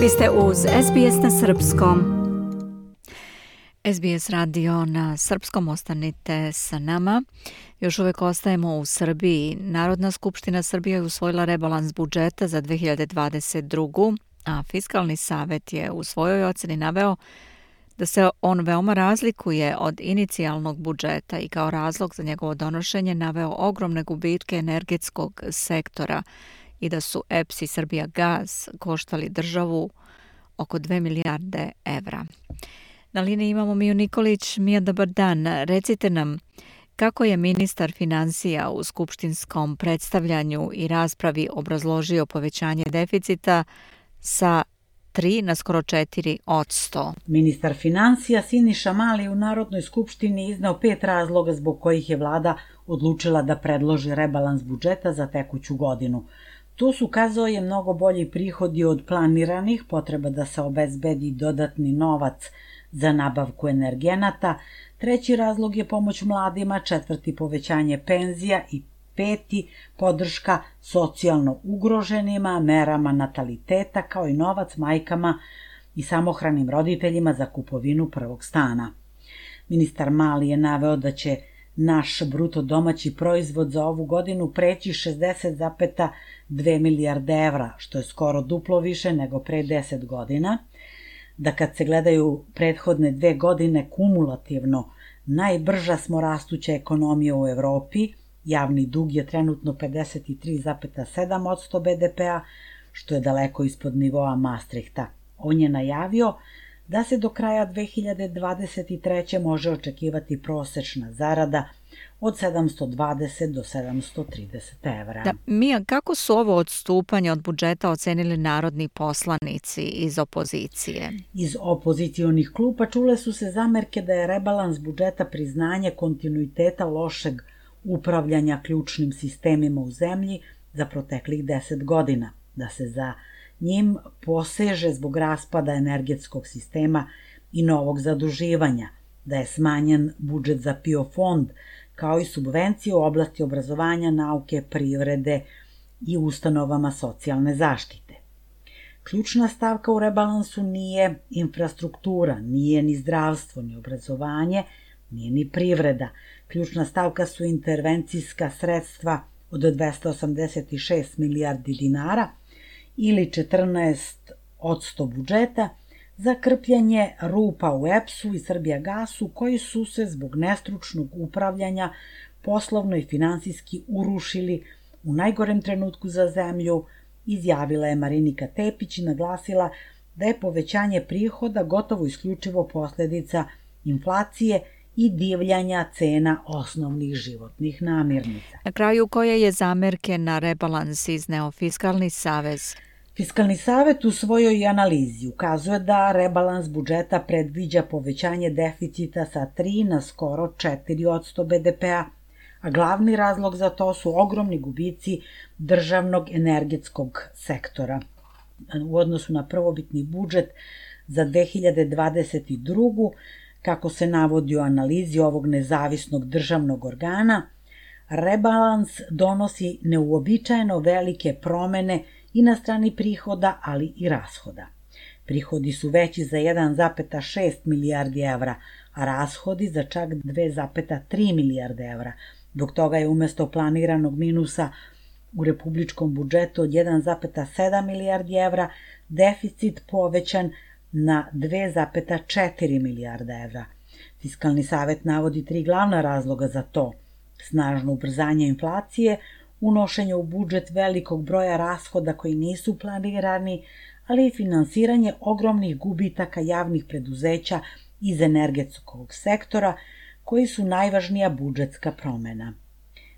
Vi ste uz SBS na Srpskom. SBS radio na Srpskom ostanite sa nama. Još uvek ostajemo u Srbiji. Narodna skupština Srbije je usvojila rebalans budžeta za 2022. A Fiskalni savet je u svojoj oceni naveo da se on veoma razlikuje od inicijalnog budžeta i kao razlog za njegovo donošenje naveo ogromne gubitke energetskog sektora i da su EPS i Srbija Gaz koštali državu oko 2 milijarde evra. Na liniji imamo Miju Nikolić. Mija, dobar dan. Recite nam, kako je ministar financija u skupštinskom predstavljanju i raspravi obrazložio povećanje deficita sa 3 na skoro 4 od 100. Ministar financija Siniša Mali u Narodnoj skupštini iznao pet razloga zbog kojih je vlada odlučila da predloži rebalans budžeta za tekuću godinu. Tu su, kazao je, mnogo bolji prihodi od planiranih, potreba da se obezbedi dodatni novac za nabavku energenata, treći razlog je pomoć mladima, četvrti povećanje penzija i peti podrška socijalno ugroženima, merama nataliteta kao i novac majkama i samohranim roditeljima za kupovinu prvog stana. Ministar Mali je naveo da će naš bruto domaći proizvod za ovu godinu preći 60,2 milijarde evra, što je skoro duplo više nego pre 10 godina, da kad se gledaju prethodne dve godine kumulativno, najbrža smo rastuća ekonomija u Evropi, javni dug je trenutno 53,7% BDP-a, što je daleko ispod nivoa Maastrichta. On je najavio da se do kraja 2023. može očekivati prosečna zarada od 720 do 730 evra. Da, Mija, kako su ovo odstupanje od budžeta ocenili narodni poslanici iz opozicije? Iz opozicijonih klupa čule su se zamerke da je rebalans budžeta priznanje kontinuiteta lošeg upravljanja ključnim sistemima u zemlji za proteklih 10 godina, da se za njim poseže zbog raspada energetskog sistema i novog zaduživanja, da je smanjen budžet za PIO fond, kao i subvencije u oblasti obrazovanja, nauke, privrede i ustanovama socijalne zaštite. Ključna stavka u rebalansu nije infrastruktura, nije ni zdravstvo, ni obrazovanje, nije ni privreda. Ključna stavka su intervencijska sredstva od 286 milijardi dinara ili 14 od 100 budžeta za krpljanje rupa u EPS-u i Srbija gasu koji su se zbog nestručnog upravljanja poslovno i finansijski urušili u najgorem trenutku za zemlju, izjavila je Marinika Tepić i naglasila da je povećanje prihoda gotovo isključivo posledica inflacije i divljanja cena osnovnih životnih namirnica. Na kraju koje je zamerke na rebalans izneo Fiskalni savez? Fiskalni savet u svojoj analizi ukazuje da rebalans budžeta predviđa povećanje deficita sa 3 na skoro 4 od 100 BDP-a, a glavni razlog za to su ogromni gubici državnog energetskog sektora. U odnosu na prvobitni budžet za 2022 kako se navodi u analizi ovog nezavisnog državnog organa, rebalans donosi neuobičajeno velike promene i na strani prihoda, ali i rashoda. Prihodi su veći za 1,6 milijardi evra, a rashodi za čak 2,3 milijarde evra. Dok toga je umesto planiranog minusa u republičkom budžetu od 1,7 milijardi evra deficit povećan na 2,4 milijarda evra. Fiskalni savet navodi tri glavna razloga za to. Snažno ubrzanje inflacije, unošenje u budžet velikog broja rashoda koji nisu planirani, ali i finansiranje ogromnih gubitaka javnih preduzeća iz energetskog sektora, koji su najvažnija budžetska promena.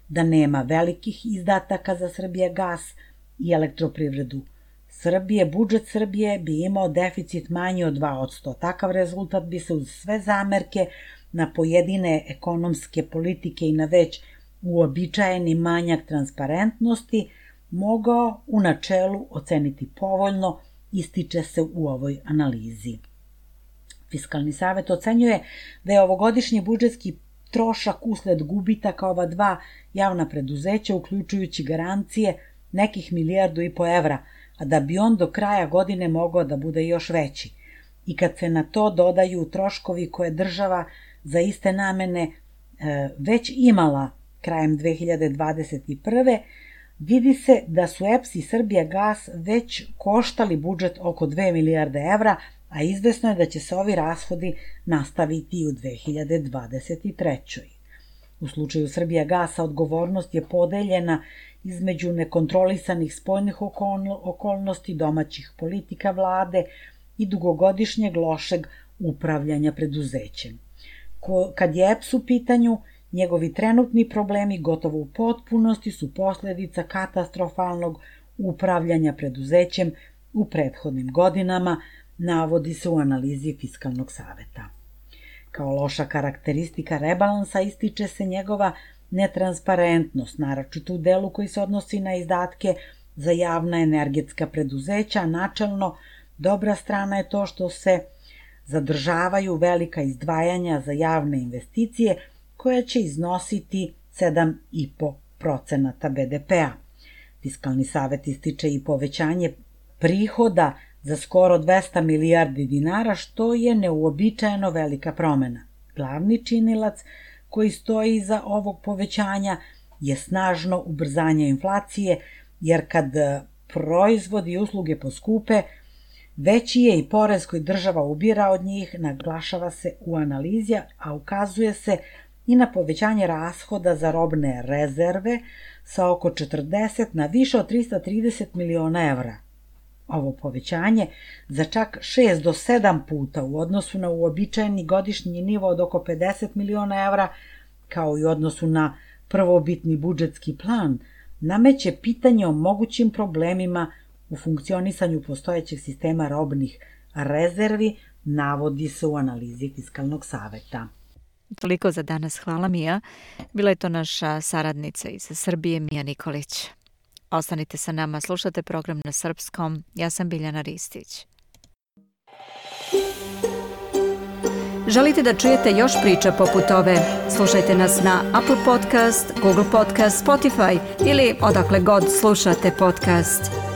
Da nema velikih izdataka za Srbija gas i elektroprivredu Srbije, budžet Srbije bi imao deficit manji od 2%. Takav rezultat bi se uz sve zamerke na pojedine ekonomske politike i na već uobičajeni manjak transparentnosti mogao u načelu oceniti povoljno, ističe se u ovoj analizi. Fiskalni savet ocenjuje da je ovogodišnji budžetski trošak usled gubitaka ova dva javna preduzeća, uključujući garancije nekih milijardu i po evra, a da bi on do kraja godine mogao da bude još veći. I kad se na to dodaju troškovi koje država za iste namene e, već imala krajem 2021. vidi se da su EPS i Srbija gas već koštali budžet oko 2 milijarde evra, a izvesno je da će se ovi rashodi nastaviti u 2023. U slučaju Srbija gasa odgovornost je podeljena između nekontrolisanih spoljnih okolnosti domaćih politika vlade i dugogodišnjeg lošeg upravljanja preduzećem. Kad je EPS u pitanju, njegovi trenutni problemi gotovo u potpunosti su posledica katastrofalnog upravljanja preduzećem u prethodnim godinama, navodi se u analizi Fiskalnog saveta. Kao loša karakteristika rebalansa ističe se njegova netransparentnost, naročito u delu koji se odnosi na izdatke za javna energetska preduzeća, načelno dobra strana je to što se zadržavaju velika izdvajanja za javne investicije koja će iznositi 7,5% BDP-a. Fiskalni savet ističe i povećanje prihoda za skoro 200 milijardi dinara, što je neuobičajeno velika promena. Glavni činilac koji stoji iza ovog povećanja je snažno ubrzanje inflacije, jer kad e, proizvodi i usluge poskupe, veći je i porez koji država ubira od njih, naglašava se u analizi, a ukazuje se i na povećanje rashoda za robne rezerve sa oko 40 na više od 330 miliona evra. Ovo povećanje za čak 6 do 7 puta u odnosu na uobičajeni godišnji nivo od oko 50 miliona evra, kao i u odnosu na prvobitni budžetski plan, nameće pitanje o mogućim problemima u funkcionisanju postojećeg sistema robnih rezervi, navodi se u analizi Fiskalnog saveta. Toliko za danas. Hvala Mija. Bila je to naša saradnica iz Srbije, Mija Nikolić. Ostanite sa nama, slušate program na srpskom. Ja sam Biljana Ristić. Želite da čujete još priča poput ove? Slušajte nas na Apple Podcast, Google Podcast, Spotify ili odakle god slušate podcast.